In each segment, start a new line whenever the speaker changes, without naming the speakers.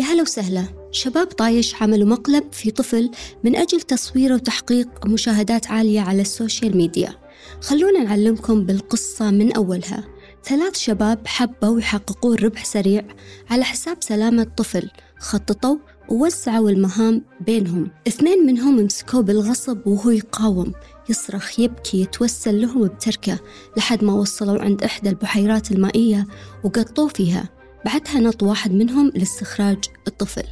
يا هلا وسهلا. شباب طايش عملوا مقلب في طفل من أجل تصويره وتحقيق مشاهدات عالية على السوشيال ميديا. خلونا نعلمكم بالقصة من أولها. ثلاث شباب حبوا يحققون ربح سريع على حساب سلامة طفل. خططوا ووزعوا المهام بينهم. اثنين منهم مسكوه بالغصب وهو يقاوم. يصرخ يبكي يتوسل لهم بتركة لحد ما وصلوا عند إحدى البحيرات المائية وقطوه فيها. بعدها نط واحد منهم لاستخراج الطفل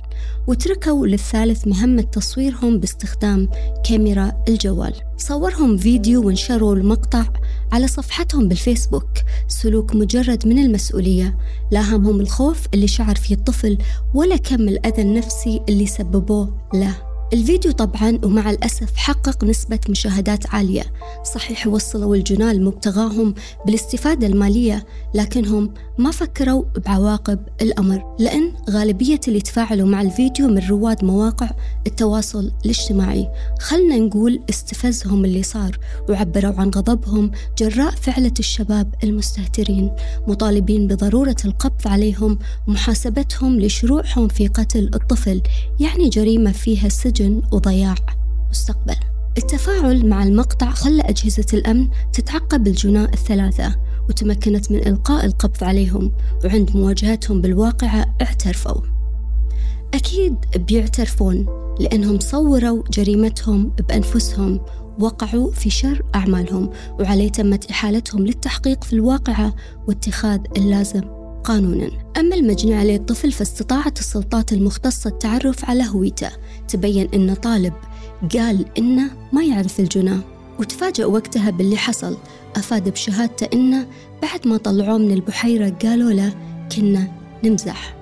وتركوا للثالث مهمة تصويرهم باستخدام كاميرا الجوال. صورهم فيديو ونشروا المقطع على صفحتهم بالفيسبوك. سلوك مجرد من المسؤولية. لا همهم الخوف اللي شعر فيه الطفل ولا كم الأذى النفسي اللي سببوه له. الفيديو طبعا ومع الأسف حقق نسبة مشاهدات عالية. صحيح وصلوا الجنال لمبتغاهم بالاستفادة المالية لكنهم ما فكروا بعواقب الأمر. لأن غالبية اللي تفاعلوا مع الفيديو من رواد مواقع التواصل الاجتماعي. خلنا نقول استفزهم اللي صار وعبروا عن غضبهم جراء فعلة الشباب المستهترين. مطالبين بضرورة القبض عليهم ومحاسبتهم لشروعهم في قتل الطفل يعني جريمة فيها سجن سجن وضياع مستقبل. التفاعل مع المقطع خلى أجهزة الأمن تتعقب الجناء الثلاثة وتمكنت من إلقاء القبض عليهم وعند مواجهتهم بالواقعة اعترفوا. أكيد بيعترفون لأنهم صوروا جريمتهم بأنفسهم وقعوا في شر أعمالهم وعليه تمت إحالتهم للتحقيق في الواقعة واتخاذ اللازم. قانونا. أما المجني عليه الطفل فاستطاعت السلطات المختصة التعرف على هويته. تبين أن طالب قال إنه ما يعرف الجناه وتفاجأ وقتها باللي حصل. أفاد بشهادته إنه بعد ما طلعوه من البحيرة قالوا له كنا نمزح.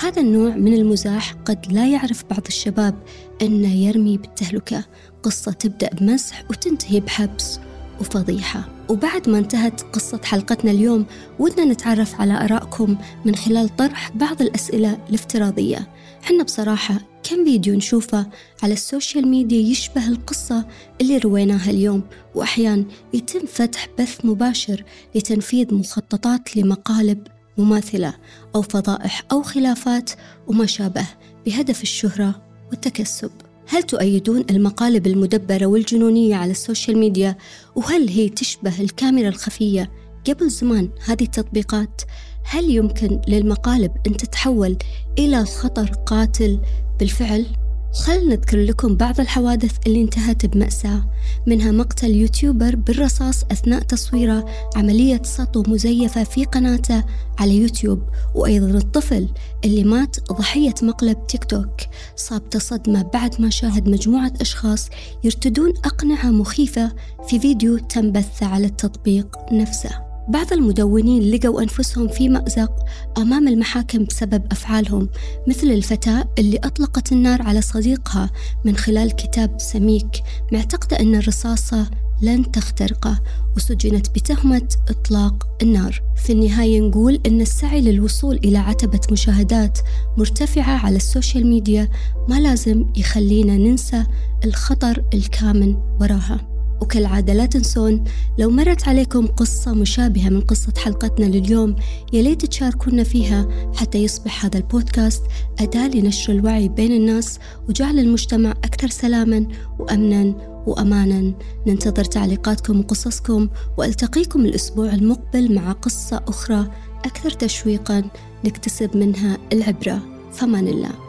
هذا النوع من المزاح قد لا يعرف بعض الشباب أنه يرمي بالتهلكة. قصة تبدأ بمزح وتنتهي بحبس. وفضيحة. وبعد ما انتهت قصة حلقتنا اليوم ودنا نتعرف على آرائكم من خلال طرح بعض الأسئلة الافتراضية. حنا بصراحة كم فيديو نشوفه على ال social media يشبه القصة اللي رويناها اليوم. وأحيان يتم فتح بث مباشر لتنفيذ مخططات لمقالب مماثلة أو فضائح أو خلافات وما شابه بهدف الشهرة والتكسب. هل تؤيدون المقالب المدبرة والجنونية على ال social media وهل هي تشبه الكاميرا الخفية قبل زمان هذه التطبيقات هل يمكن للمقالب أن تتحول إلى خطر قاتل بالفعل؟ خلنا نذكر لكم بعض الحوادث اللي انتهت بمأساة منها مقتل يوتيوبر بالرصاص أثناء تصويره عملية سطو مزيفة في قناته على يوتيوب وأيضا الطفل اللي مات ضحية مقلب تيك توك. صاب تصدمة بعد ما شاهد مجموعة أشخاص يرتدون أقنعة مخيفة في فيديو تم بثه على التطبيق نفسه. بعض المدونين لقوا أنفسهم في مأزق أمام المحاكم بسبب أفعالهم مثل الفتاة اللي أطلقت النار على صديقها من خلال كتاب سميك معتقدة أن الرصاصة لن تخترقه وسجنت بتهمة إطلاق النار. في النهاية نقول أن السعي للوصول إلى عتبة مشاهدات مرتفعة على ال social media ما لازم يخلينا ننسى الخطر الكامن وراها. وكالعادة لا تنسون لو مرت عليكم قصة مشابهة من قصة حلقتنا لليوم يليت تشاركونا فيها حتى يصبح هذا البودكاست أداة لنشر الوعي بين الناس وجعل المجتمع أكثر سلاما وأمنا وأمانا. ننتظر تعليقاتكم وقصصكم وألتقيكم الأسبوع المقبل مع قصة أخرى أكثر تشويقا نكتسب منها العبرة. فمان الله.